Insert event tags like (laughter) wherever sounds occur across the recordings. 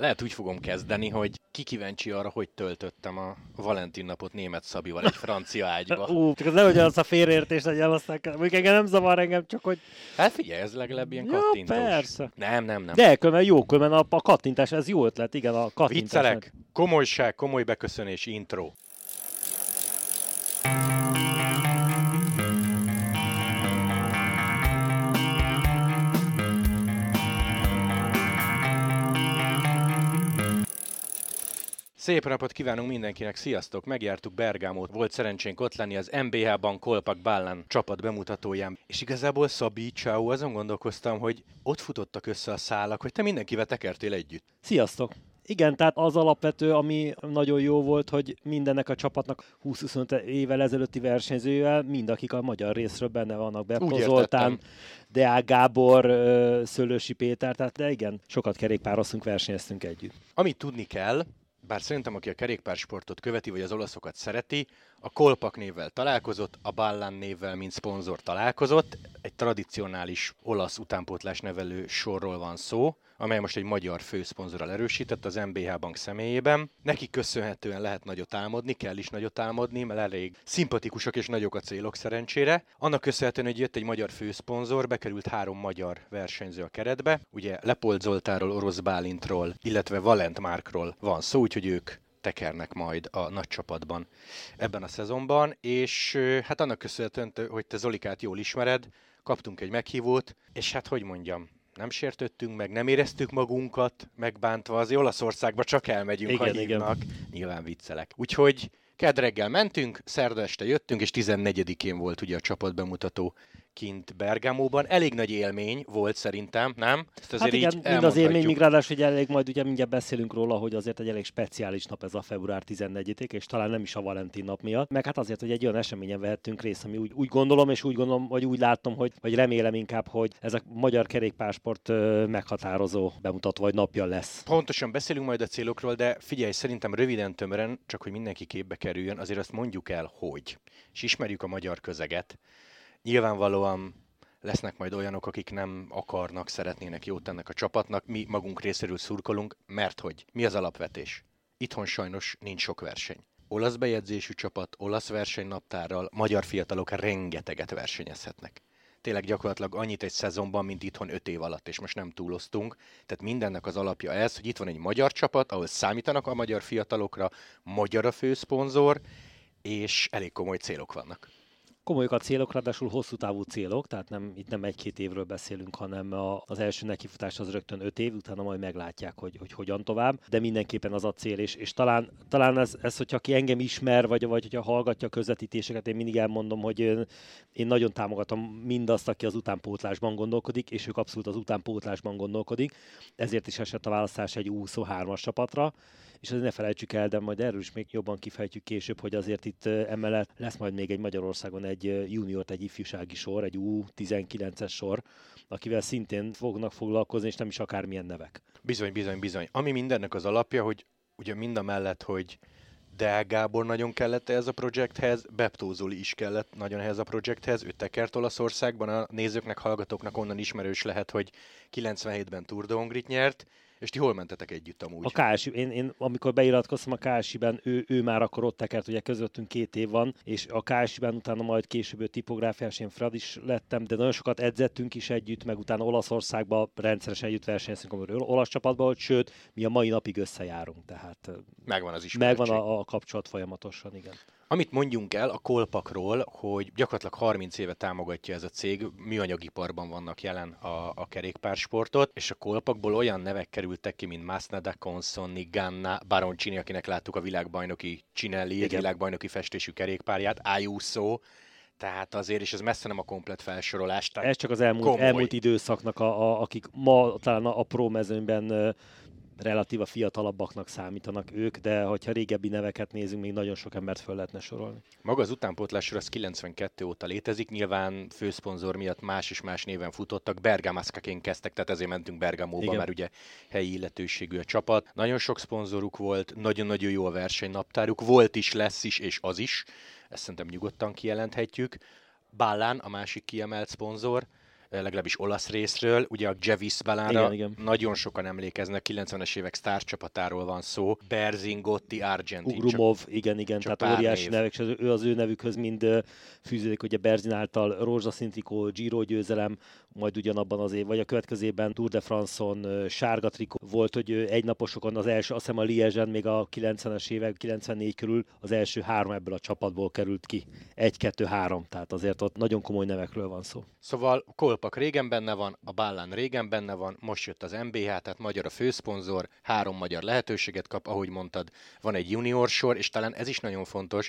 Lehet úgy fogom kezdeni, hogy ki kíváncsi arra, hogy töltöttem a Valentin napot német Szabival egy francia ágyba. Ú, csak az nehogy az a félreértés legyen, aztán mondjuk engem nem zavar engem, csak hogy... Hát figyelj, ez legalább ilyen Ja, kattintós. persze. Nem, nem, nem. De különben jó, különben a, a kattintás, ez jó ötlet, igen, a kattintás. Viccelek, komolyság, komoly beköszönés, intro. Szép napot kívánunk mindenkinek, sziasztok! Megjártuk Bergámót, volt szerencsénk ott lenni az MBH-ban Kolpak Bálán csapat bemutatóján. És igazából Szabi, Ciao, azon gondolkoztam, hogy ott futottak össze a szálak, hogy te mindenkivel tekertél együtt. Sziasztok! Igen, tehát az alapvető, ami nagyon jó volt, hogy mindennek a csapatnak 20-25 évvel ezelőtti versenyzőjével, mind akik a magyar részről benne vannak, Beppo Zoltán. Deák Gábor, Szőlősi Péter, tehát de igen, sokat kerékpároztunk, versenyeztünk együtt. Amit tudni kell, bár szerintem aki a kerékpársportot követi, vagy az olaszokat szereti, a Kolpak névvel találkozott, a Ballán névvel, mint szponzor találkozott. Egy tradicionális olasz utánpótlás nevelő sorról van szó, amely most egy magyar főszponzorral erősített az MBH Bank személyében. Neki köszönhetően lehet nagyot álmodni, kell is nagyot álmodni, mert elég szimpatikusak és nagyok a célok szerencsére. Annak köszönhetően, hogy jött egy magyar főszponzor, bekerült három magyar versenyző a keretbe. Ugye Lepold Zoltáról, Orosz Bálintról, illetve Valent Márkról van szó, úgyhogy ők tekernek majd a nagy csapatban ebben a szezonban, és hát annak köszönhetően, hogy te Zolikát jól ismered, kaptunk egy meghívót, és hát hogy mondjam, nem sértöttünk meg, nem éreztük magunkat megbántva, azért Olaszországba csak elmegyünk, Igen, ha igen. hívnak. Nyilván viccelek. Úgyhogy kedd reggel mentünk, szerda este jöttünk, és 14-én volt ugye a csapat bemutató kint Bergamóban. Elég nagy élmény volt szerintem, nem? Ezt Hát azért igen, így mind az élmény, míg ráadásul hogy elég, majd ugye mindjárt beszélünk róla, hogy azért egy elég speciális nap ez a február 14 és talán nem is a Valentin nap miatt, meg hát azért, hogy egy olyan eseményen vehettünk részt, ami úgy, úgy gondolom, és úgy gondolom, vagy úgy látom, hogy, vagy remélem inkább, hogy ez a magyar kerékpársport ö, meghatározó bemutató vagy napja lesz. Pontosan beszélünk majd a célokról, de figyelj, szerintem röviden tömören, csak hogy mindenki képbe kerüljön, azért azt mondjuk el, hogy. És ismerjük a magyar közeget. Nyilvánvalóan lesznek majd olyanok, akik nem akarnak, szeretnének jót ennek a csapatnak. Mi magunk részéről szurkolunk, mert hogy? Mi az alapvetés? Itthon sajnos nincs sok verseny. Olasz bejegyzésű csapat, olasz versenynaptárral, magyar fiatalok rengeteget versenyezhetnek. Tényleg gyakorlatilag annyit egy szezonban, mint itthon öt év alatt, és most nem túloztunk. Tehát mindennek az alapja ez, hogy itt van egy magyar csapat, ahol számítanak a magyar fiatalokra, magyar a főszponzor, és elég komoly célok vannak. Komolyak a célok, ráadásul hosszú távú célok, tehát nem, itt nem egy-két évről beszélünk, hanem a, az első nekifutás az rögtön öt év, utána majd meglátják, hogy, hogy hogyan tovább, de mindenképpen az a cél, és, és talán, talán ez, ez, hogyha ki engem ismer, vagy, vagy hogyha hallgatja a közvetítéseket, én mindig elmondom, hogy én, én nagyon támogatom mindazt, aki az utánpótlásban gondolkodik, és ők abszolút az utánpótlásban gondolkodik, ezért is esett a választás egy U23-as csapatra, és azért ne felejtsük el, de majd erről is még jobban kifejtjük később, hogy azért itt emellett lesz majd még egy Magyarországon egy junior, egy ifjúsági sor, egy U19-es sor, akivel szintén fognak foglalkozni, és nem is akármilyen nevek. Bizony, bizony, bizony. Ami mindennek az alapja, hogy ugye mind a mellett, hogy Deák Gábor nagyon kellett ehhez a projekthez, Beptó is kellett nagyon ehhez a projekthez, ő tekert Olaszországban, a nézőknek, hallgatóknak onnan ismerős lehet, hogy 97-ben Tour de Hongrit nyert, és ti hol mentetek együtt amúgy? A KSI, én, én, amikor beiratkoztam a KSI-ben, ő, ő már akkor ott tekert, ugye közöttünk két év van, és a KSI-ben utána majd később tipográfiás, én Frad is lettem, de nagyon sokat edzettünk is együtt, meg utána Olaszországban rendszeresen együtt versenyeztünk, amikor olasz csapatban volt, sőt, mi a mai napig összejárunk, tehát Megvan az ismeretség. megvan a, a kapcsolat folyamatosan, igen. Amit mondjunk el a kolpakról, hogy gyakorlatilag 30 éve támogatja ez a cég, műanyagiparban vannak jelen a, a kerékpársportot, és a kolpakból olyan nevek kerültek ki, mint Masnada, Consonni, Ganna, Baroncini, akinek láttuk a világbajnoki Igen. világbajnoki festésű kerékpárját, Ayuso, tehát azért, és ez messze nem a komplet felsorolás. Tehát Ez csak az elmúlt, komoly. elmúlt időszaknak, a, a, akik ma talán a, a pro mezőnyben relatíva fiatalabbaknak számítanak ők, de hogyha régebbi neveket nézünk, még nagyon sok embert föl lehetne sorolni. Maga az utánpótlásra az 92 óta létezik, nyilván főszponzor miatt más és más néven futottak, Bergamascaként kezdtek, tehát ezért mentünk Bergamóba, Igen. mert ugye helyi illetőségű a csapat. Nagyon sok szponzoruk volt, nagyon-nagyon jó a versenynaptáruk, volt is, lesz is, és az is, ezt szerintem nyugodtan kijelenthetjük. Bálán a másik kiemelt szponzor, legalábbis olasz részről. Ugye a Javis Balára igen, igen. nagyon sokan emlékeznek, 90-es évek sztárcsapatáról van szó. Berzingotti, Argentin. Ugrumov, csak, igen, igen, csak tehát óriási név. nevek, és ő az ő nevükhöz mind fűződik, ugye Berzin által rózsaszín trikó, Giro győzelem, majd ugyanabban az év, vagy a következőben Tour de France-on sárga trikó volt, hogy egynaposokon az első, azt hiszem a Liezsen még a 90-es évek, 94 körül az első három ebből a csapatból került ki. Egy-kettő-három, tehát azért ott nagyon komoly nevekről van szó. Szóval Kolpak régen benne van, a Ballán régen benne van, most jött az MBH, tehát magyar a főszponzor, három magyar lehetőséget kap, ahogy mondtad, van egy junior sor, és talán ez is nagyon fontos,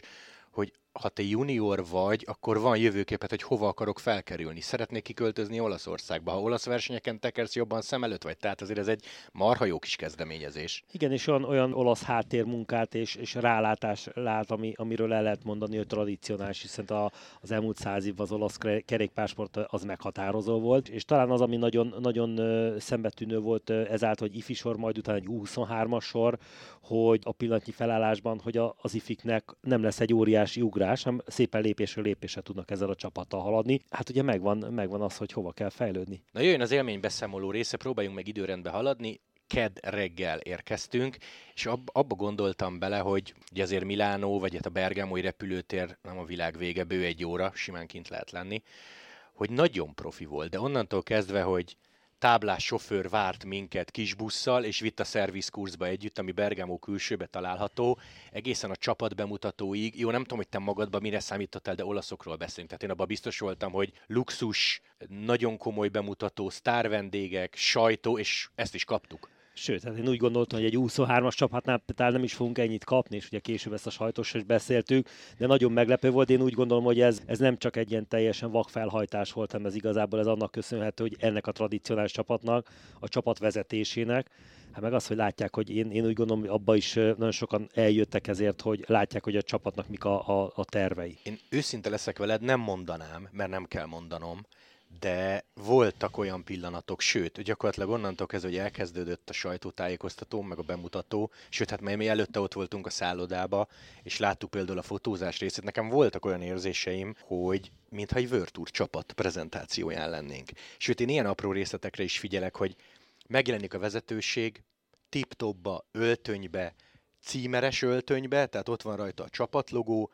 hogy ha te junior vagy, akkor van jövőképet, hogy hova akarok felkerülni. Szeretnék kiköltözni Olaszországba. Ha olasz versenyeken tekersz jobban szem előtt vagy, tehát azért ez egy marha jó kis kezdeményezés. Igen, és olyan, olyan olasz háttérmunkát és, és rálátás lát, ami, amiről el lehet mondani, hogy tradicionális, hiszen a, az elmúlt száz évben az olasz kerékpásport az meghatározó volt, és talán az, ami nagyon, nagyon szembetűnő volt ezáltal, hogy ifi sor, majd utána egy 23-as sor, hogy a pillanatnyi felállásban, hogy a, az ifiknek nem lesz egy óriási ugrás, ugrás, hanem szépen lépésről lépésre tudnak ezzel a csapattal haladni. Hát ugye megvan, megvan az, hogy hova kell fejlődni. Na jöjjön az élmény beszámoló része, próbáljunk meg időrendbe haladni ked reggel érkeztünk, és ab, abba gondoltam bele, hogy ugye azért Milánó, vagy hát a Bergamoi repülőtér nem a világ vége, bő egy óra, simán kint lehet lenni, hogy nagyon profi volt, de onnantól kezdve, hogy táblás sofőr várt minket kis busszal, és vitt a szervizkurzba együtt, ami Bergamo külsőbe található, egészen a csapat bemutatóig. Jó, nem tudom, hogy te magadban mire számítottál, de olaszokról beszélünk. Tehát én abban biztos voltam, hogy luxus, nagyon komoly bemutató, sztárvendégek, sajtó, és ezt is kaptuk. Sőt, hát én úgy gondoltam, hogy egy 23-as csapatnál talán nem is fogunk ennyit kapni, és ugye később ezt a sajtos is beszéltük, de nagyon meglepő volt. Én úgy gondolom, hogy ez, ez nem csak egy ilyen teljesen vak felhajtás volt, hanem ez igazából ez annak köszönhető, hogy ennek a tradicionális csapatnak, a csapat vezetésének, Hát meg az, hogy látják, hogy én, én úgy gondolom, hogy abba is nagyon sokan eljöttek ezért, hogy látják, hogy a csapatnak mik a, a, a tervei. Én őszinte leszek veled, nem mondanám, mert nem kell mondanom, de voltak olyan pillanatok, sőt, gyakorlatilag onnantól kezdve, hogy elkezdődött a sajtótájékoztató, meg a bemutató, sőt, hát mi előtte ott voltunk a szállodába, és láttuk például a fotózás részét, nekem voltak olyan érzéseim, hogy mintha egy Virtuur csapat prezentációján lennénk. Sőt, én ilyen apró részletekre is figyelek, hogy megjelenik a vezetőség, tip-topba, öltönybe, címeres öltönybe, tehát ott van rajta a csapatlogó,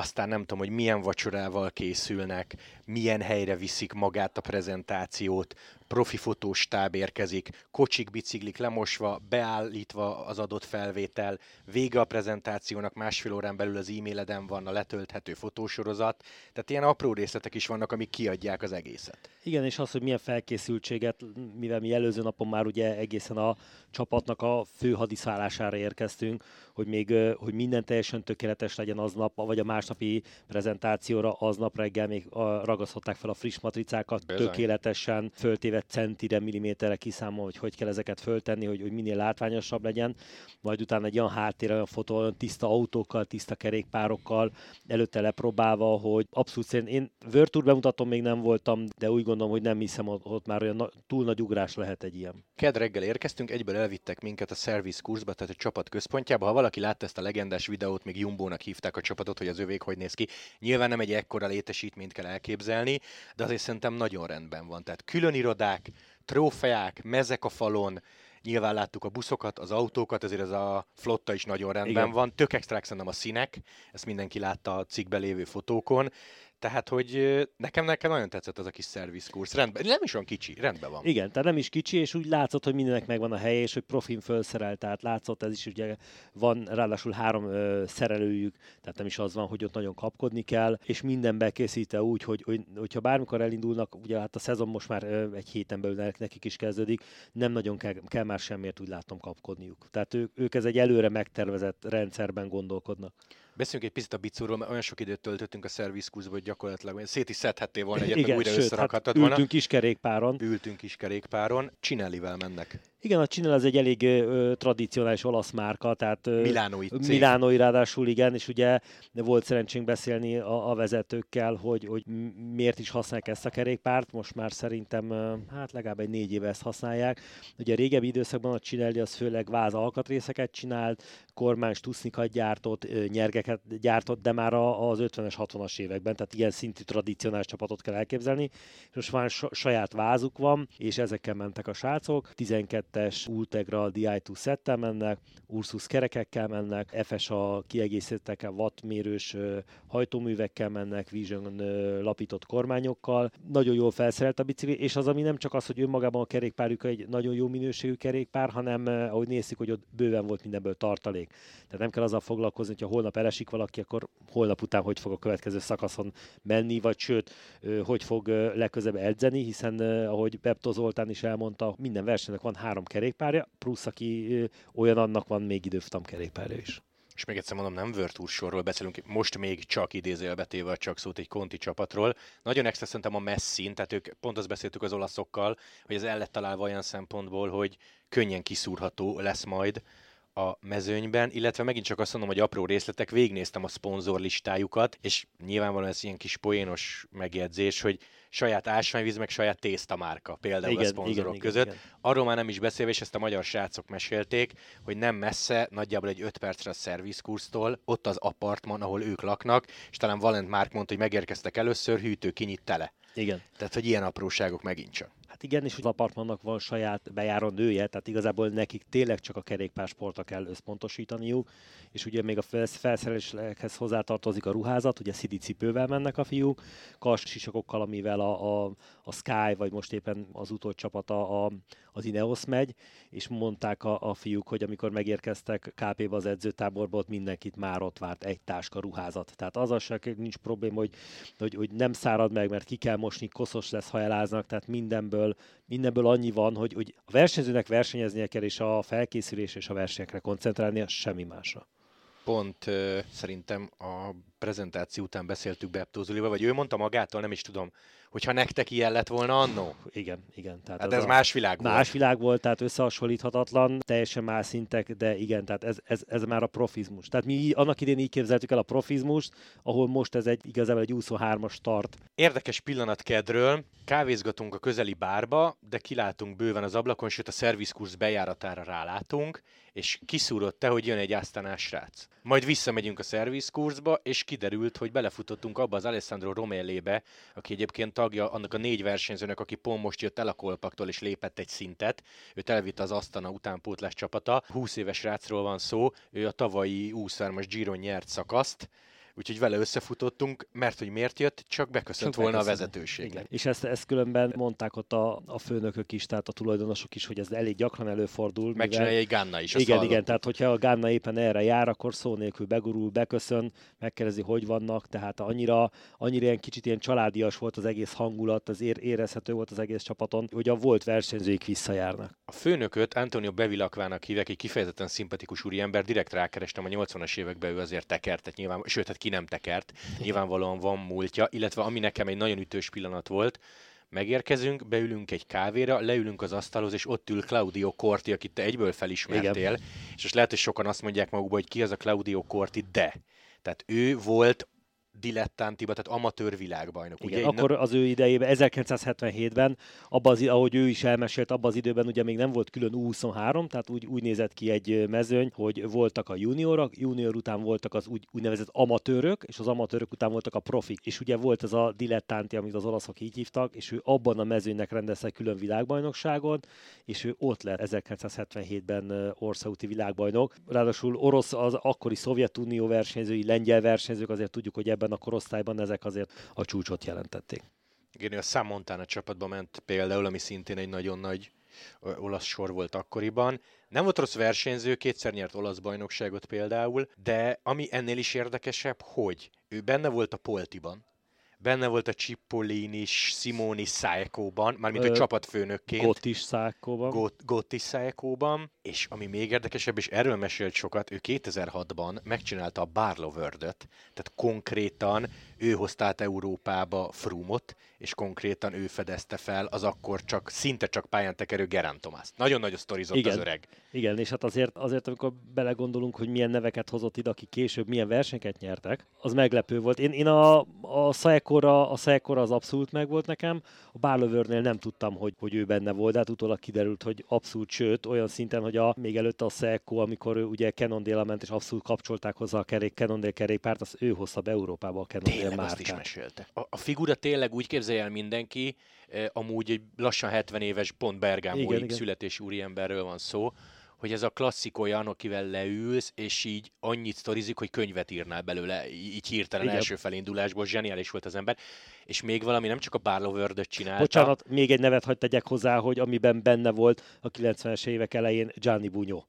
aztán nem tudom, hogy milyen vacsorával készülnek, milyen helyre viszik magát a prezentációt, profi fotóstáb érkezik, kocsik, biciklik lemosva, beállítva az adott felvétel, vége a prezentációnak, másfél órán belül az e-maileden van a letölthető fotósorozat, tehát ilyen apró részletek is vannak, amik kiadják az egészet. Igen, és az, hogy milyen felkészültséget, mivel mi előző napon már ugye egészen a csapatnak a fő hadiszállására érkeztünk, hogy még hogy minden teljesen tökéletes legyen aznap, vagy a másnapi prezentációra aznap reggel még ragasztották fel a friss matricákat, Bizony. tökéletesen föltéve centire, milliméterre kiszámol, hogy hogy kell ezeket föltenni, hogy, hogy minél látványosabb legyen, majd utána egy olyan háttér, olyan fotó, olyan tiszta autókkal, tiszta kerékpárokkal, előtte lepróbálva, hogy abszolút szerint én Virtual bemutatom még nem voltam, de úgy gondolom, hogy nem hiszem, ott, ott már olyan na, túl nagy ugrás lehet egy ilyen. Ked reggel érkeztünk, egyből elvittek minket a service kurzba, tehát a csapat központjába. Ha valaki látta ezt a legendás videót, még Jumbónak hívták a csapatot, hogy az övék hogy néz ki. Nyilván nem egy ekkora létesítményt kell elképzelni, de azért szerintem nagyon rendben van. Tehát külön irodák, trófeák, mezek a falon, Nyilván láttuk a buszokat, az autókat, ezért ez a flotta is nagyon rendben Igen. van. Tök extrák szerintem a színek, ezt mindenki látta a cikkben lévő fotókon. Tehát, hogy nekem, nekem nagyon tetszett az a kis szervizkursz. Rendben, nem is olyan kicsi, rendben van. Igen, tehát nem is kicsi, és úgy látszott, hogy mindennek megvan a helye, és hogy profin felszerelt, tehát látszott, ez is ugye van ráadásul három ö, szerelőjük, tehát nem is az van, hogy ott nagyon kapkodni kell, és minden bekészítve úgy, hogy, hogy hogyha bármikor elindulnak, ugye hát a szezon most már ö, egy héten belül nekik is kezdődik, nem nagyon kell, kell már semmiért úgy látom kapkodniuk. Tehát ők, ők ez egy előre megtervezett rendszerben gondolkodnak. Beszéljünk egy picit a bicúról, mert olyan sok időt töltöttünk a szervizkuszba, hogy gyakorlatilag szét is szedhettél volna egyet, Igen, meg újra sőt, összerakhattad hát volna. Ültünk is kerékpáron. Ültünk is kerékpáron. Csinellivel mennek. Igen, a Csinel az egy elég ö, tradicionális olasz márka, tehát ö, Milánói cég. Milánói ráadásul igen, és ugye volt szerencsénk beszélni a, a vezetőkkel, hogy, hogy miért is használják ezt a kerékpárt, most már szerintem ö, hát legalább egy négy éve ezt használják. Ugye a régebbi időszakban a Csinelli az főleg váz alkatrészeket csinált, kormány tusznikat gyártott, nyergeket gyártott, de már az 50-es, 60-as években, tehát ilyen szintű tradicionális csapatot kell elképzelni. És most már saját vázuk van, és ezekkel mentek a srácok. 12-es Ultegra Di2 szettel mennek, Ursus kerekekkel mennek, FSA kiegészítettekkel, wattmérős hajtóművekkel mennek, Vision lapított kormányokkal. Nagyon jól felszerelt a bicikli, és az, ami nem csak az, hogy önmagában a kerékpárjuk egy nagyon jó minőségű kerékpár, hanem ahogy nézzük, hogy ott bőven volt mindenből tartalék. Tehát nem kell azzal foglalkozni, hogyha holnap elesik valaki, akkor holnap után hogy fog a következő szakaszon menni, vagy sőt, hogy fog legközelebb edzeni, hiszen ahogy Pepto Zoltán is elmondta, minden versenynek van három kerékpárja, plusz aki olyan annak van még időfutam kerékpárja is és még egyszer mondom, nem Tour sorról beszélünk, most még csak idézélbetével csak szót egy konti csapatról. Nagyon extra szerintem a messzin, tehát ők pont azt beszéltük az olaszokkal, hogy ez el lett találva olyan szempontból, hogy könnyen kiszúrható lesz majd a mezőnyben, illetve megint csak azt mondom, hogy apró részletek, végnéztem a szponzor listájukat, és nyilvánvalóan ez ilyen kis poénos megjegyzés, hogy saját ásványvíz, meg saját tésztamárka például igen, a szponzorok igen, között. Igen, igen. Arról már nem is beszélve, és ezt a magyar srácok mesélték, hogy nem messze, nagyjából egy 5 percre a szervizkursztól, ott az apartman, ahol ők laknak, és talán Valent Márk mondta, hogy megérkeztek először, hűtő kinyit tele. Igen. Tehát, hogy ilyen apróságok megint csak. Hát igen, és az apartmannak van saját bejáró nője, tehát igazából nekik tényleg csak a kerékpársportra kell összpontosítaniuk, és ugye még a felszereléshez hozzátartozik a ruházat, ugye szidi cipővel mennek a fiúk, sisakokkal, amivel a, a, a Sky, vagy most éppen az utód csapata a, az Ineos megy, és mondták a, a fiúk, hogy amikor megérkeztek KP-ba az edzőtáborba, ott mindenkit már ott várt egy táska ruházat. Tehát az az nincs probléma, hogy, hogy, hogy nem szárad meg, mert ki kell mosni, koszos lesz, ha eláznak, tehát mindenből, mindenből annyi van, hogy, hogy a versenyzőnek versenyeznie kell, és a felkészülés és a versenyekre koncentrálnia, semmi másra. Pont uh, szerintem a prezentáció után beszéltük Beptózulival, vagy ő mondta magától, nem is tudom, hogyha nektek ilyen lett volna annó. Igen, igen. Tehát hát ez más világ volt. Más világ volt, tehát összehasonlíthatatlan, teljesen más szintek, de igen, tehát ez, ez, ez már a profizmus. Tehát mi annak idén így képzeltük el a profizmust, ahol most ez egy igazából egy 23-as start. Érdekes pillanat kedről, kávézgatunk a közeli bárba, de kilátunk bőven az ablakon, sőt a szervizkursz bejáratára rálátunk, és kiszúrott te, hogy jön egy asztanás srác. Majd visszamegyünk a szervizkurzba, és kiderült, hogy belefutottunk abba az Alessandro Romellébe, aki egyébként tagja annak a négy versenyzőnek, aki pont most jött el a kolpaktól és lépett egy szintet. Őt elvitte az Asztana utánpótlás csapata. 20 éves rácról van szó, ő a tavalyi 23-as Giron nyert szakaszt, úgyhogy vele összefutottunk, mert hogy miért jött, csak beköszönt csak volna a vezetőség. Igen. És ezt, ezt különben mondták ott a, a főnökök is, tehát a tulajdonosok is, hogy ez elég gyakran előfordul. Megcsinálja egy Ganna is. Igen, igen, tehát hogyha a Ganna éppen erre jár, akkor szó nélkül begurul, beköszön, megkérdezi, hogy vannak, tehát annyira, annyira ilyen kicsit ilyen családias volt az egész hangulat, az ér, érezhető volt az egész csapaton, hogy a volt versenyzőik visszajárnak. A főnököt Antonio Bevilakvának hívek, egy kifejezetten szimpatikus úriember, direkt rákerestem a 80-as években, ő azért tekertet nyilván, sőt, hát nem tekert, nyilvánvalóan van múltja, illetve ami nekem egy nagyon ütős pillanat volt, megérkezünk, beülünk egy kávéra, leülünk az asztalhoz, és ott ül Claudio Corti, akit te egyből felismertél, Igen. és most lehet, hogy sokan azt mondják magukba, hogy ki az a Claudio Corti, de. Tehát ő volt dilettántiba, tehát amatőr világbajnok. Igen, ugye? akkor az ő idejében, 1977-ben, abban az, ahogy ő is elmesélt, abban az időben ugye még nem volt külön U23, tehát úgy, úgy nézett ki egy mezőny, hogy voltak a juniorok, junior után voltak az úgy, úgynevezett amatőrök, és az amatőrök után voltak a profik. És ugye volt ez a dilettánti, amit az olaszok így hívtak, és ő abban a mezőnynek rendezte külön világbajnokságot, és ő ott lett 1977-ben országúti világbajnok. Ráadásul orosz, az akkori Szovjetunió versenyzői, lengyel versenyzők, azért tudjuk, hogy ebben a korosztályban ezek azért a csúcsot jelentették. Igen, a Sam Montana csapatba ment például, ami szintén egy nagyon nagy olasz sor volt akkoriban. Nem volt rossz versenyző, kétszer nyert olasz bajnokságot például, de ami ennél is érdekesebb, hogy ő benne volt a Poltiban, benne volt a Cipollini Simoni Szájkóban, mármint a csapatfőnökként. Gottis Szájkóban. Got, Gottis Szájkóban, és ami még érdekesebb, és erről mesélt sokat, ő 2006-ban megcsinálta a Barlow tehát konkrétan ő hozta át Európába Frumot, és konkrétan ő fedezte fel az akkor csak, szinte csak pályán tekerő Gerán Tomászt. Nagyon nagy sztorizott Igen. az öreg. Igen, és hát azért, azért, amikor belegondolunk, hogy milyen neveket hozott ide, akik később milyen versenyeket nyertek, az meglepő volt. Én, én a, a Saekora, a Saekora az abszolút megvolt nekem, a Barlovernél nem tudtam, hogy, hogy ő benne volt, de hát utólag kiderült, hogy abszolút, sőt, olyan szinten, hogy a, még előtte a Saeko, amikor ő ugye Cannondale ment, és abszolút kapcsolták hozzá a kerék, Cannondale kerékpárt, az ő hozta be Európába a Cannondale Tényleg azt is márkát. mesélte. A, a figura tényleg úgy képzelje el mindenki, eh, amúgy egy lassan 70 éves, pont Bergámói születésű úriemberről van szó, hogy ez a klasszik olyan, akivel leülsz, és így annyit sztorizik, hogy könyvet írnál belőle, így hirtelen Igen. első felindulásból, zseniális volt az ember. És még valami, nem csak a Barlow csinálta. Bocsánat, még egy nevet hagyd tegyek hozzá, hogy amiben benne volt a 90-es évek elején Gianni Bunyó.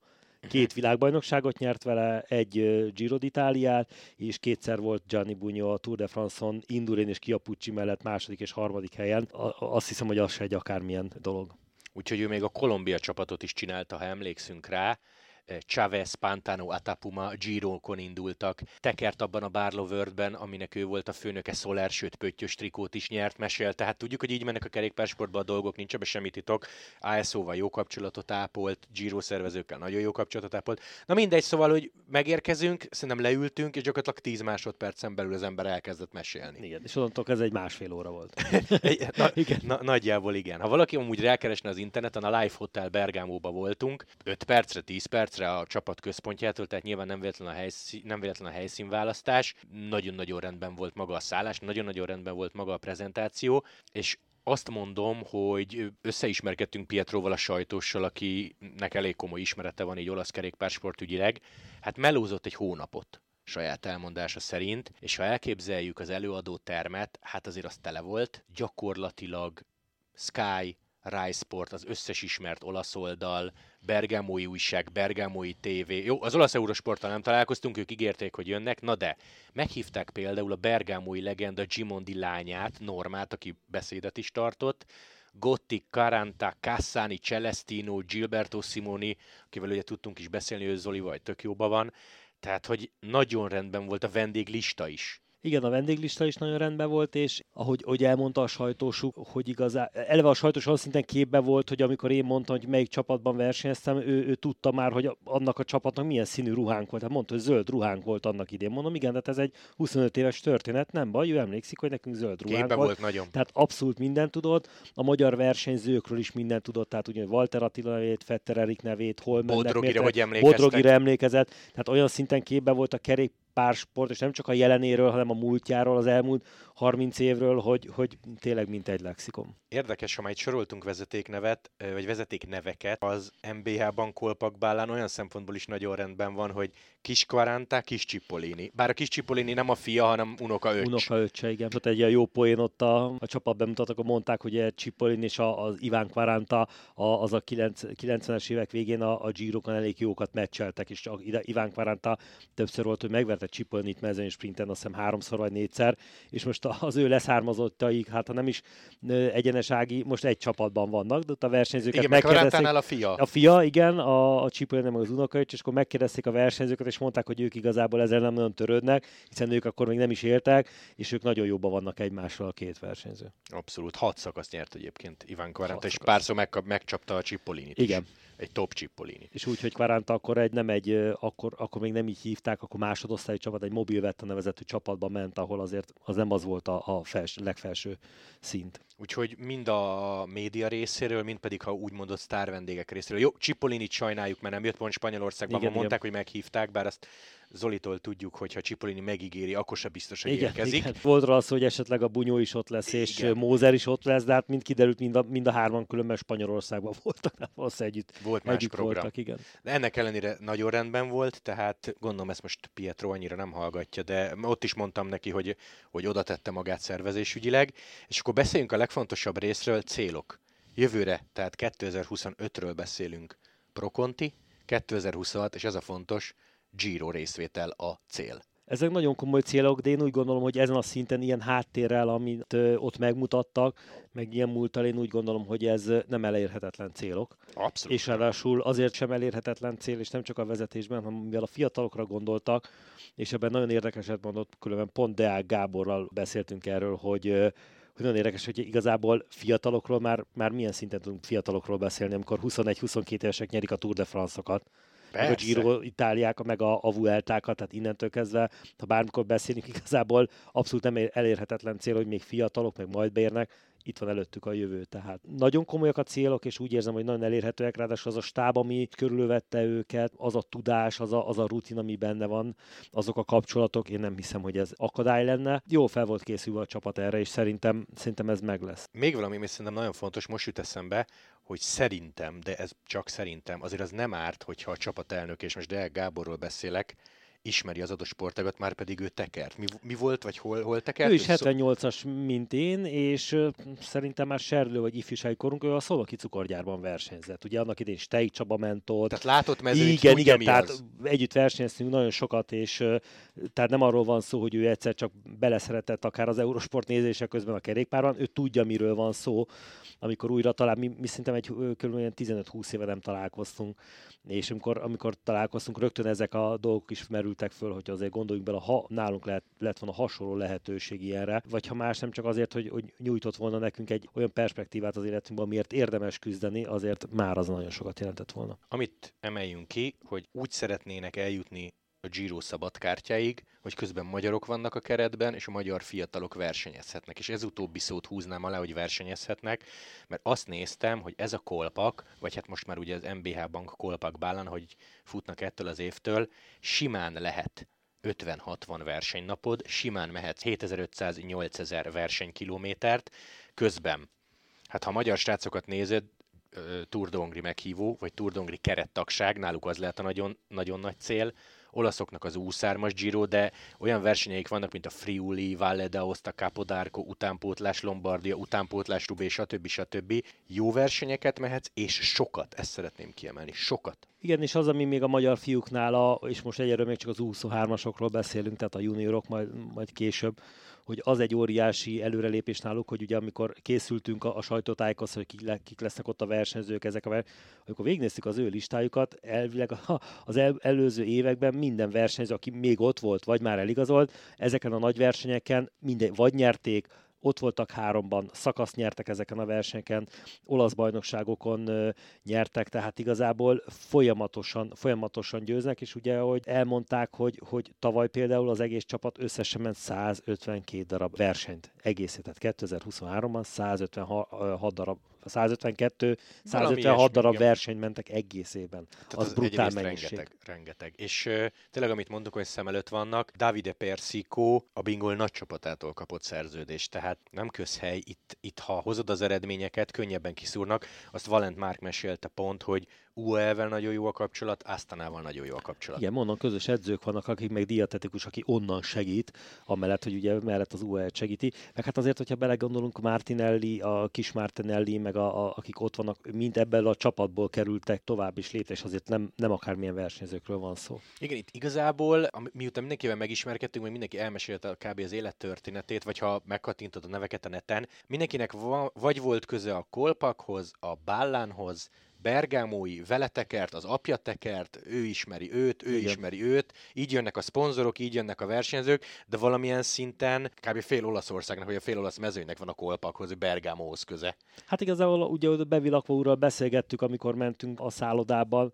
Két világbajnokságot nyert vele, egy Giro d'Italiát, és kétszer volt Gianni Bunyó a Tour de France-on, Indurain és Chiapucci mellett második és harmadik helyen. A- azt hiszem, hogy az se egy akármilyen dolog. Úgyhogy ő még a Kolumbia csapatot is csinálta, ha emlékszünk rá. Eh, Chavez, Pantano, Atapuma Giro-kon indultak. Tekert abban a Barlow-ben, aminek ő volt a főnöke, Soler, sőt pöttyös trikót is nyert, mesél. Tehát tudjuk, hogy így mennek a kerékpársportban a dolgok, nincs ebben semmi titok. ASO-val jó kapcsolatot ápolt, Giro szervezőkkel nagyon jó kapcsolatot ápolt. Na mindegy, szóval, hogy megérkezünk, szerintem leültünk, és gyakorlatilag 10 másodpercen belül az ember elkezdett mesélni. Igen, és onnantól ez egy másfél óra volt. (laughs) Na, (laughs) Igen. Na, nagyjából igen. Ha valaki amúgy rákeresne az interneten, a Life Hotel Bergámóba voltunk, 5 percre, 10 percre a csapat központjától, tehát nyilván nem véletlen a, helyszín, nem véletlen a helyszínválasztás. Nagyon-nagyon rendben volt maga a szállás, nagyon-nagyon rendben volt maga a prezentáció, és azt mondom, hogy összeismerkedtünk Pietroval a sajtóssal, akinek elég komoly ismerete van így olasz kerékpársport ügyileg. Hát melózott egy hónapot saját elmondása szerint, és ha elképzeljük az előadó termet, hát azért az tele volt, gyakorlatilag Sky, Rai Sport, az összes ismert olasz oldal, Bergámói újság, Bergámói TV. Jó, az olasz Eurosporttal nem találkoztunk, ők ígérték, hogy jönnek, na de meghívták például a Bergámói legenda Gimondi lányát, Normát, aki beszédet is tartott, Gotti, Caranta, Cassani, Celestino, Gilberto Simoni, akivel ugye tudtunk is beszélni, ő Zoli vagy tök jóban van. Tehát, hogy nagyon rendben volt a vendéglista is. Igen, a vendéglista is nagyon rendben volt, és ahogy, ahogy elmondta a sajtósuk, hogy igazán, eleve a sajtós olyan szinten képbe volt, hogy amikor én mondtam, hogy melyik csapatban versenyeztem, ő, ő tudta már, hogy annak a csapatnak milyen színű ruhánk volt. Hát mondta, hogy zöld ruhánk volt annak idén. Mondom, igen, de ez egy 25 éves történet, nem baj, ő emlékszik, hogy nekünk zöld ruhánk Képbe volt. volt nagyon. Tehát abszolút mindent tudott. A magyar versenyzőkről is mindent tudott, tehát ugye Walter Attila nevét, Fetter Erik nevét, hol mennek, Bodrogire, hogy emlékeztek. Bodrogire emlékezett. Tehát olyan szinten képbe volt a kerékpársport, és nem csak a jelenéről, hanem a múltjáról, az elmúlt 30 évről, hogy, hogy tényleg mint egy lexikon. Érdekes, ha már itt soroltunk vezetéknevet, vagy vezetékneveket, az MBH-ban Kolpakbálán olyan szempontból is nagyon rendben van, hogy kis Quaranta, kis Cipollini. Bár a kis Cipollini nem a fia, hanem unoka öcs. Unoka öccse, igen. Ott egy ilyen jó poén ott a, a csapat bemutatok, akkor mondták, hogy egy Cipollin és a, az Iván Quaranta a, az a 9, 90-es évek végén a, a Girokon elég jókat meccseltek, és a, Iván Quaranta többször volt, hogy megverte Cipollinit mezőny sprinten, azt hiszem háromszor vagy négyszer, és most az ő leszármazottaik, hát ha nem is egyenesági, most egy csapatban vannak, de ott a versenyzőket Igen, meg megkérdezték. A fia. A fia, igen, a, a Cipollini meg az unokaöcs, és akkor megkérdezték a versenyzőket, és mondták, hogy ők igazából ezzel nem nagyon törődnek, hiszen ők akkor még nem is éltek, és ők nagyon jobban vannak egymással a két versenyző. Abszolút. Hat szakaszt nyert egyébként Iván Quaranta, Hat és párszor megkap, megcsapta a Cipollinit Igen. is. Egy top Cipollini. És úgy, hogy Quaranta akkor egy nem egy, akkor, akkor még nem így hívták, akkor másodosztályi csapat, egy mobil vett a nevezetű csapatba ment, ahol azért az nem az volt a, a fels, legfelső szint. Úgyhogy mind a média részéről, mind pedig, ha úgy mondott, sztár vendégek részéről. Jó, Cipollinit sajnáljuk, mert nem jött pont Spanyolországban, Igen, ma mondták, hogy meghívták, bár azt Zolitól tudjuk, hogy ha Cipollini megígéri, akkor se biztos, hogy érkezik. igen. Volt róla szó, hogy esetleg a Bunyó is ott lesz, és Igen. Mózer is ott lesz, de hát mind kiderült, mind a, mind a hárman különben Spanyolországban (laughs) voltak, nem valószínűleg együtt, Volt más együtt program. voltak, igen. De ennek ellenére nagyon rendben volt, tehát gondolom ezt most Pietro annyira nem hallgatja, de ott is mondtam neki, hogy, hogy oda tette magát szervezésügyileg. És akkor beszéljünk a legfontosabb részről, célok. Jövőre, tehát 2025-ről beszélünk Proconti, 2026, és ez a fontos, Giro részvétel a cél. Ezek nagyon komoly célok, de én úgy gondolom, hogy ezen a szinten ilyen háttérrel, amit ott megmutattak, meg ilyen múltal, én úgy gondolom, hogy ez nem elérhetetlen célok. Abszolút. És ráadásul azért sem elérhetetlen cél, és nem csak a vezetésben, hanem mivel a fiatalokra gondoltak, és ebben nagyon érdekeset mondott, különben pont Deák Gáborral beszéltünk erről, hogy hogy nagyon érdekes, hogy igazából fiatalokról már, már milyen szinten tudunk fiatalokról beszélni, amikor 21-22 évesek nyerik a Tour de France-okat, meg a Giro Itáliák, meg a, a Vueltákat, tehát innentől kezdve, ha bármikor beszélünk, igazából abszolút nem elérhetetlen cél, hogy még fiatalok, meg majd beérnek, itt van előttük a jövő. Tehát nagyon komolyak a célok, és úgy érzem, hogy nagyon elérhetőek, ráadásul az a stáb, ami körülvette őket, az a tudás, az a, az a rutin, ami benne van, azok a kapcsolatok, én nem hiszem, hogy ez akadály lenne. Jó fel volt készülve a csapat erre, és szerintem, szerintem ez meg lesz. Még valami, ami szerintem nagyon fontos, most jut eszembe, hogy szerintem, de ez csak szerintem, azért az nem árt, hogyha a csapatelnök, és most Deák Gáborról beszélek, ismeri az adott sportágat, már pedig ő tekert. Mi, mi volt, vagy hol, hol tekert? Ő is 78-as, mint én, és szerintem már serlő vagy ifjúsági korunk, ő a Szolnoki cukorgyárban versenyzett. Ugye annak idén Stei Csaba ment ott. Tehát látott mezőnyt, Igen, tudja, igen, mi tehát az. együtt versenyeztünk nagyon sokat, és tehát nem arról van szó, hogy ő egyszer csak beleszeretett akár az Eurosport nézése közben a kerékpárban, ő tudja, miről van szó, amikor újra talán, mi, mi szerintem egy kb. 15-20 éve nem találkoztunk, és amikor, amikor találkoztunk, rögtön ezek a dolgok is merültek föl, hogy azért gondoljunk bele, ha nálunk lehet, lett volna hasonló lehetőség ilyenre, vagy ha más nem csak azért, hogy, hogy nyújtott volna nekünk egy olyan perspektívát az életünkben, amiért érdemes küzdeni, azért már az nagyon sokat jelentett volna. Amit emeljünk ki, hogy úgy szeretnének eljutni a Giro szabadkártyáig, hogy közben magyarok vannak a keretben, és a magyar fiatalok versenyezhetnek. És ez utóbbi szót húznám alá, hogy versenyezhetnek, mert azt néztem, hogy ez a kolpak, vagy hát most már ugye az MBH Bank kolpak bálán, hogy futnak ettől az évtől, simán lehet 50-60 versenynapod, simán mehetsz 7500-8000 versenykilométert, közben, hát ha magyar srácokat nézed, Tour de meghívó, vagy Tour de kerettagság, náluk az lehet a nagyon, nagyon nagy cél, olaszoknak az úszármas Giro, de olyan versenyeik vannak, mint a Friuli, Valle d'Aosta, Capodarco, utánpótlás Lombardia, utánpótlás Rubé, stb. stb. Jó versenyeket mehetsz, és sokat, ezt szeretném kiemelni, sokat. Igen, és az, ami még a magyar fiúknál, a, és most egyelőre még csak az 23-asokról beszélünk, tehát a juniorok majd, majd később, hogy az egy óriási előrelépés náluk, hogy ugye amikor készültünk a, a sajtótájékhoz, hogy kik, le, kik lesznek ott a versenyzők, ezek a ver... amikor végignéztük az ő listájukat, elvileg az el, előző években minden versenyző, aki még ott volt, vagy már eligazolt, ezeken a nagy versenyeken minden, vagy nyerték, ott voltak háromban, szakaszt nyertek ezeken a versenyeken, olasz bajnokságokon nyertek, tehát igazából folyamatosan, folyamatosan győznek, és ugye, hogy elmondták, hogy, hogy tavaly például az egész csapat összesen ment 152 darab versenyt egészét, tehát 2023-ban 156 darab 152, 156 darab verseny mentek egész évben. Tehát az, az brutál mennyiség. Rengeteg, rengeteg. És uh, tényleg, amit mondok, hogy szem előtt vannak, Davide Persico a Bingol nagy csapatától kapott szerződést, tehát nem közhely, itt, itt ha hozod az eredményeket, könnyebben kiszúrnak. Azt Valent Márk mesélte pont, hogy UAE-vel nagyon jó a kapcsolat, Asztanával nagyon jó a kapcsolat. Igen, mondom, közös edzők vannak, akik meg dietetikus, aki onnan segít, amellett, hogy ugye mellett az UAE segíti. Meg hát azért, hogyha belegondolunk, Martinelli, a kis Martinelli, meg a, a, akik ott vannak, mind ebből a csapatból kerültek tovább is létre, és azért nem, nem akármilyen versenyzőkről van szó. Igen, itt igazából, miután mindenkivel megismerkedtünk, meg mindenki elmesélte a kb. az élettörténetét, vagy ha megkattintod a neveket a neten, mindenkinek va, vagy volt köze a kolpakhoz, a bállánhoz, Bergámói vele tekert, az apja tekert, ő ismeri őt, ő Igen. ismeri őt, így jönnek a szponzorok, így jönnek a versenyzők, de valamilyen szinten kb. fél Olaszországnak, vagy a fél olasz mezőnynek van a kolpakhoz, hogy Bergámóhoz köze. Hát igazából ugye bevilakva úrral beszélgettük, amikor mentünk a szállodában,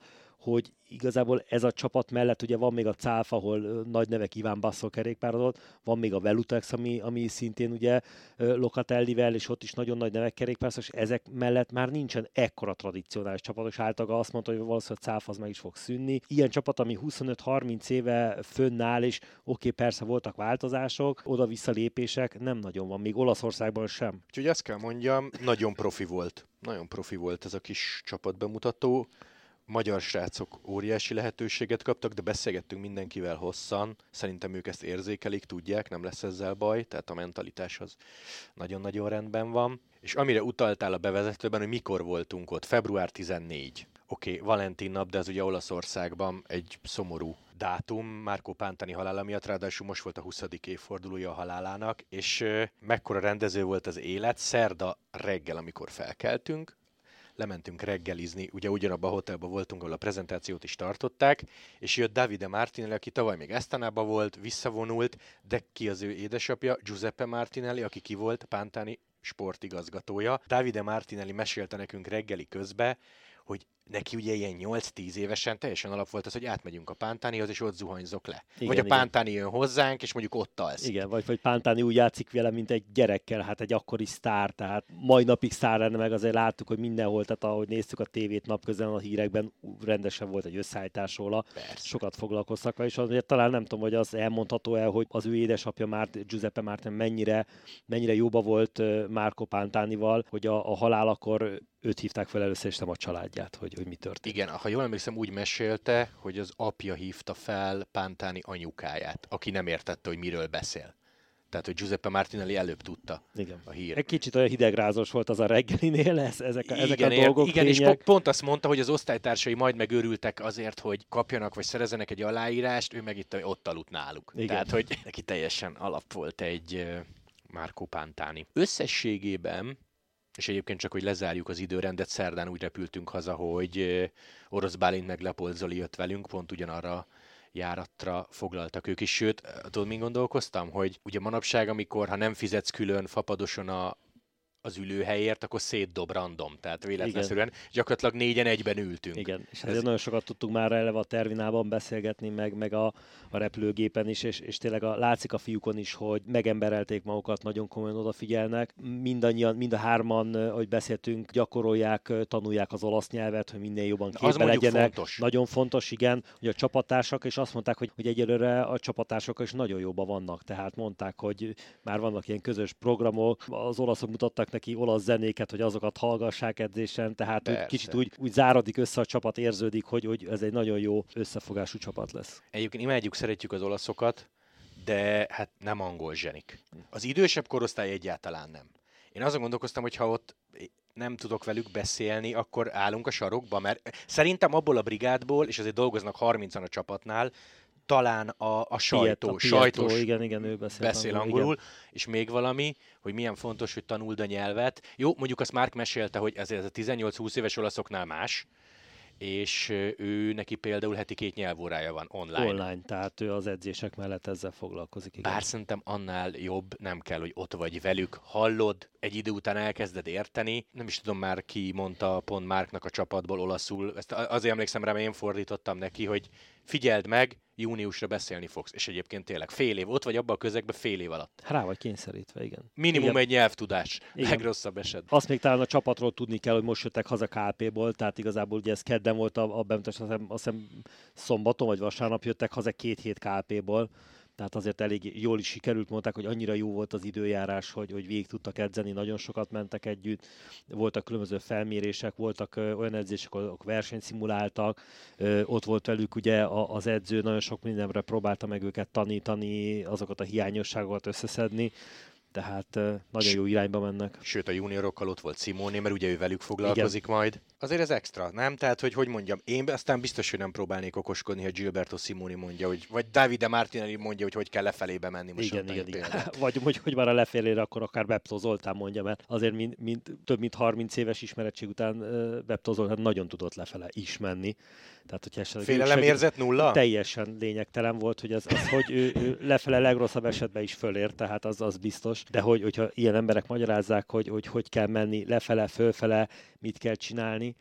hogy igazából ez a csapat mellett ugye van még a CÁF, ahol nagy nevek Iván Basszol kerékpározott, van még a Velutex, ami, ami szintén ugye Locatellivel, és ott is nagyon nagy nevek kerékpározás, és ezek mellett már nincsen ekkora tradicionális csapat, és általában azt mondta, hogy valószínűleg a CÁF az meg is fog szűnni. Ilyen csapat, ami 25-30 éve fönnáll, és oké, okay, persze voltak változások, oda-vissza lépések, nem nagyon van, még Olaszországban sem. Úgyhogy azt kell mondjam, nagyon profi volt. Nagyon profi volt ez a kis csapatbemutató magyar srácok óriási lehetőséget kaptak, de beszélgettünk mindenkivel hosszan. Szerintem ők ezt érzékelik, tudják, nem lesz ezzel baj, tehát a mentalitás az nagyon-nagyon rendben van. És amire utaltál a bevezetőben, hogy mikor voltunk ott, február 14. Oké, okay, Valentin nap, de ez ugye Olaszországban egy szomorú dátum, Márkó Pántani halála miatt, ráadásul most volt a 20. évfordulója a halálának, és mekkora rendező volt az élet, szerda reggel, amikor felkeltünk, lementünk reggelizni, ugye ugyanabban a hotelban voltunk, ahol a prezentációt is tartották, és jött Davide Martinelli, aki tavaly még Esztanában volt, visszavonult, de ki az ő édesapja, Giuseppe Martinelli, aki ki volt, Pántani sportigazgatója. Davide Martinelli mesélte nekünk reggeli közbe, hogy neki ugye ilyen 8-10 évesen teljesen alap volt az, hogy átmegyünk a Pántánihoz, és ott zuhanyzok le. Igen, vagy a Pántáni jön hozzánk, és mondjuk ott alszik. Igen, vagy, vagy Pántáni úgy játszik vele, mint egy gyerekkel, hát egy akkori sztár, tehát mai napig sztár lenne, meg azért láttuk, hogy mindenhol, tehát ahogy néztük a tévét napközben a hírekben, rendesen volt egy összeállítás róla, Persze. sokat foglalkoztak és azért talán nem tudom, hogy az elmondható el, hogy az ő édesapja már Giuseppe Márten mennyire, mennyire jóba volt Márko Pántánival, hogy a, a halálakor őt hívták fel először, és nem a családját, hogy, hogy mi történt. Igen, ha jól emlékszem, úgy mesélte, hogy az apja hívta fel Pántáni anyukáját, aki nem értette, hogy miről beszél. Tehát, hogy Giuseppe Martinelli előbb tudta igen. a hír. Egy kicsit olyan hidegrázos volt az a reggelinél, lesz, ezek a, igen, ezek a dolgok. Igen, tények. és pont azt mondta, hogy az osztálytársai majd megőrültek azért, hogy kapjanak vagy szerezenek egy aláírást, ő meg itt ott aludt náluk. Igen. Tehát, hogy neki teljesen alap volt egy Márkó Pántáni. Összességében és egyébként csak, hogy lezárjuk az időrendet, szerdán úgy repültünk haza, hogy Orosz Bálint meg Leopold Zoli jött velünk, pont ugyanarra járatra foglaltak ők is. Sőt, tudod, min gondolkoztam? Hogy ugye manapság, amikor ha nem fizetsz külön fapadoson a, az ülőhelyért, akkor szétdob random, tehát véletlenszerűen Igen. gyakorlatilag négyen egyben ültünk. Igen, és ezért Ez... nagyon sokat tudtunk már eleve a terminálban beszélgetni, meg, meg a, a repülőgépen is, és, és tényleg a, látszik a fiúkon is, hogy megemberelték magukat, nagyon komolyan odafigyelnek. Mindannyian, mind a hárman, ahogy beszéltünk, gyakorolják, tanulják az olasz nyelvet, hogy minél jobban képbe legyenek. Fontos. Nagyon fontos, igen, hogy a csapatársak, és azt mondták, hogy, hogy egyelőre a csapatársak is nagyon jóban vannak, tehát mondták, hogy már vannak ilyen közös programok, az olaszok mutattak neki olasz zenéket, hogy azokat hallgassák edzésen, tehát úgy, kicsit úgy, úgy záradik össze a csapat, érződik, hogy, hogy ez egy nagyon jó összefogású csapat lesz. Egyébként imádjuk, szeretjük az olaszokat, de hát nem angol zsenik. Az idősebb korosztály egyáltalán nem. Én azon gondolkoztam, hogy ha ott nem tudok velük beszélni, akkor állunk a sarokba, mert szerintem abból a brigádból, és azért dolgoznak 30-an a csapatnál, talán a, a sajtó, Pietro, sajtos igen, igen, ő beszél, beszél angolul, angolul és még valami, hogy milyen fontos, hogy tanuld a nyelvet. Jó, mondjuk azt Mark mesélte, hogy ez, ez a 18-20 éves olaszoknál más, és ő neki például heti két nyelvórája van online. Online, tehát ő az edzések mellett ezzel foglalkozik. Igen. Bár szerintem annál jobb, nem kell, hogy ott vagy velük, hallod, egy idő után elkezded érteni. Nem is tudom már ki mondta pont Márknak a csapatból olaszul, ezt azért emlékszem rá, mert én fordítottam neki, hogy figyeld meg, júniusra beszélni fogsz. És egyébként tényleg fél év, ott vagy abban a közegben fél év alatt. Rá vagy kényszerítve, igen. Minimum igen. egy nyelvtudás, igen. legrosszabb esetben. Azt még talán a csapatról tudni kell, hogy most jöttek haza KP-ból, tehát igazából ugye ez kedden volt a, a bemutatás, azt hiszem, azt hiszem szombaton vagy vasárnap jöttek haza két hét KP-ból tehát azért elég jól is sikerült, mondták, hogy annyira jó volt az időjárás, hogy, hogy végig tudtak edzeni, nagyon sokat mentek együtt, voltak különböző felmérések, voltak olyan edzések, ahol versenyt szimuláltak, ö, ott volt velük ugye az edző, nagyon sok mindenre próbálta meg őket tanítani, azokat a hiányosságokat összeszedni, tehát nagyon jó irányba mennek. Sőt, a juniorokkal ott volt Simoni, mert ugye ő velük foglalkozik Igen. majd. Azért ez extra, nem? Tehát, hogy hogy mondjam, én aztán biztos, hogy nem próbálnék okoskodni, hogy Gilberto Simoni mondja, hogy, vagy Davide Martinelli mondja, hogy hogy kell lefelébe menni. Most igen, igen, igen. (laughs) vagy hogy, hogy már a lefelére, akkor akár Bepto Zoltán mondja, mert azért mint, mint, több mint 30 éves ismerettség után Bepto Zoltán nagyon tudott lefele is menni. Tehát, hogy esetleg Félelem érzett nulla? Teljesen lényegtelen volt, hogy az, az hogy ő, ő lefele legrosszabb esetben is fölért, tehát az, az biztos. De hogy, hogyha ilyen emberek magyarázzák, hogy, hogy hogy kell menni lefele, fölfele, mit kell csinálni,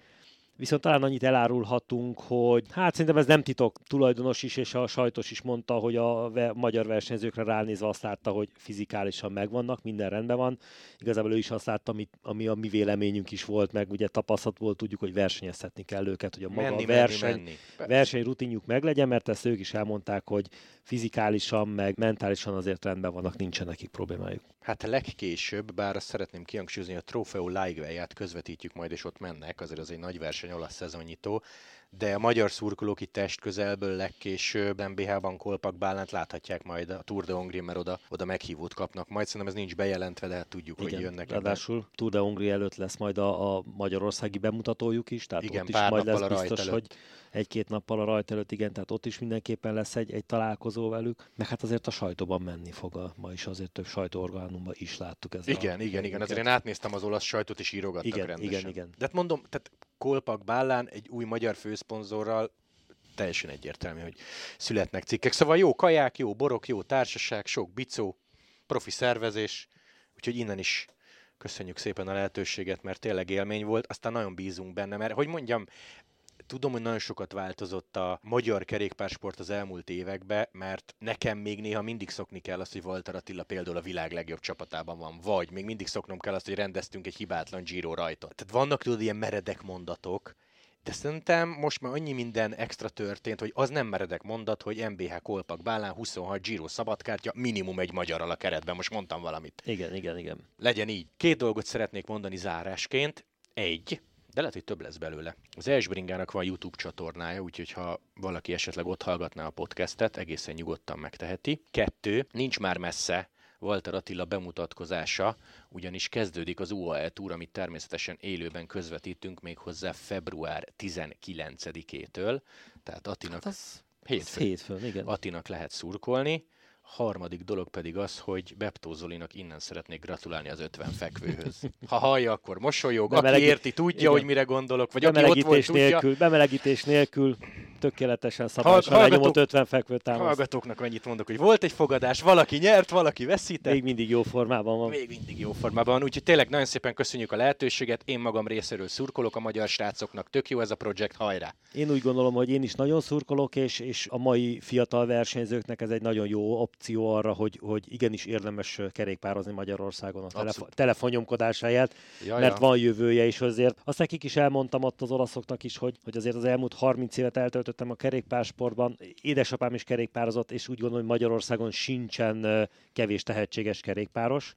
Viszont talán annyit elárulhatunk, hogy hát szerintem ez nem titok. Tulajdonos is és a sajtos is mondta, hogy a ve- magyar versenyzőkre ránézve azt látta, hogy fizikálisan megvannak, minden rendben van. Igazából ő is azt látta, ami, ami a mi véleményünk is volt, meg ugye tapasztalat volt, tudjuk, hogy versenyeztetni kell őket, hogy a maga menni, verseny, menni, menni. versenyrutinjuk meglegyen, mert ezt ők is elmondták, hogy fizikálisan, meg mentálisan azért rendben vannak, nincsen nekik problémájuk. Hát legkésőbb, bár azt szeretném kihangsúlyozni, a Trofeo Laigveját közvetítjük majd, és ott mennek, azért az egy nagy verseny, olasz szezonnyitó, de a magyar szurkolók itt test közelből legkésőbb MBH-ban Kolpak Bálánt láthatják majd a Tour de Hongrie, mert oda, oda meghívót kapnak. Majd szerintem ez nincs bejelentve, de hát tudjuk, Igen, hogy jönnek. Ráadásul Tour de Hongrie előtt lesz majd a, a magyarországi bemutatójuk is, tehát Igen, ott is majd lesz a biztos, rajt hogy egy-két nappal a rajt előtt, igen, tehát ott is mindenképpen lesz egy, egy találkozó velük, meg hát azért a sajtóban menni fog, a, ma is azért több sajtóorgánumban is láttuk ezt. Igen, igen, igen. Azért én átnéztem az olasz sajtót, és írogattak Igen, rendesen. igen, igen. De hát mondom, tehát Kolpak Bálán egy új magyar főszponzorral teljesen egyértelmű, hogy születnek cikkek. Szóval jó kaják, jó borok, jó társaság, sok bicó, profi szervezés, úgyhogy innen is köszönjük szépen a lehetőséget, mert tényleg élmény volt, aztán nagyon bízunk benne, mert hogy mondjam, tudom, hogy nagyon sokat változott a magyar kerékpársport az elmúlt években, mert nekem még néha mindig szokni kell azt, hogy Walter Attila például a világ legjobb csapatában van, vagy még mindig szoknom kell azt, hogy rendeztünk egy hibátlan Giro rajtot. Tehát vannak tudod ilyen meredek mondatok, de szerintem most már annyi minden extra történt, hogy az nem meredek mondat, hogy MBH Kolpak Bálán 26 Giro szabadkártya, minimum egy magyarral a keretben. Most mondtam valamit. Igen, igen, igen. Legyen így. Két dolgot szeretnék mondani zárásként. Egy, de lehet, hogy több lesz belőle. Az Esbringának van YouTube csatornája, úgyhogy ha valaki esetleg ott hallgatná a podcastet, egészen nyugodtan megteheti. Kettő, nincs már messze Walter Attila bemutatkozása, ugyanis kezdődik az UAE Tour, amit természetesen élőben közvetítünk még hozzá február 19-től, tehát Attinak Hát az hétfőn, hétfőn, igen. Attinak lehet szurkolni. Harmadik dolog pedig az, hogy Beptó Zolinak innen szeretnék gratulálni az 50 fekvőhöz. Ha hallja, akkor mosolyog. Aki Bemelegít- érti, tudja, igen. hogy mire gondolok. Vagy aki ott volt, bemelegítés tudja. nélkül, bemelegítés nélkül tökéletesen szabályosan hallgatók- lenyomott 50 fekvő támaszt. Hallgatóknak annyit mondok, hogy volt egy fogadás, valaki nyert, valaki veszített. Még mindig jó formában van. Még mindig jó formában van, úgyhogy tényleg nagyon szépen köszönjük a lehetőséget. Én magam részéről szurkolok a magyar srácoknak, tök jó ez a projekt, hajrá! Én úgy gondolom, hogy én is nagyon szurkolok, és, és a mai fiatal versenyzőknek ez egy nagyon jó opció arra, hogy, hogy igenis érdemes kerékpározni Magyarországon a telefo- telefonnyomkodás helyett, Ja, mert ja. van jövője is azért. Azt nekik is elmondtam ott az olaszoknak is, hogy, hogy azért az elmúlt 30 évet eltöltöttem a kerékpársportban. Édesapám is kerékpározott, és úgy gondolom, hogy Magyarországon sincsen kevés tehetséges kerékpáros.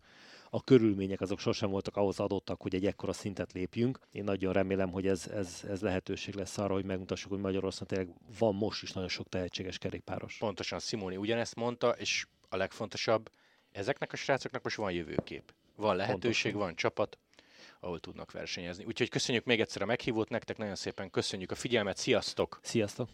A körülmények azok sosem voltak ahhoz adottak, hogy egy ekkora szintet lépjünk. Én nagyon remélem, hogy ez, ez, ez lehetőség lesz arra, hogy megmutassuk, hogy Magyarországon tényleg van most is nagyon sok tehetséges kerékpáros. Pontosan Simoni ugyanezt mondta, és a legfontosabb, ezeknek a srácoknak most van jövőkép. Van lehetőség, Pontosan. van csapat, ahol tudnak versenyezni. Úgyhogy köszönjük még egyszer a meghívót nektek, nagyon szépen köszönjük a figyelmet, sziasztok! Sziasztok!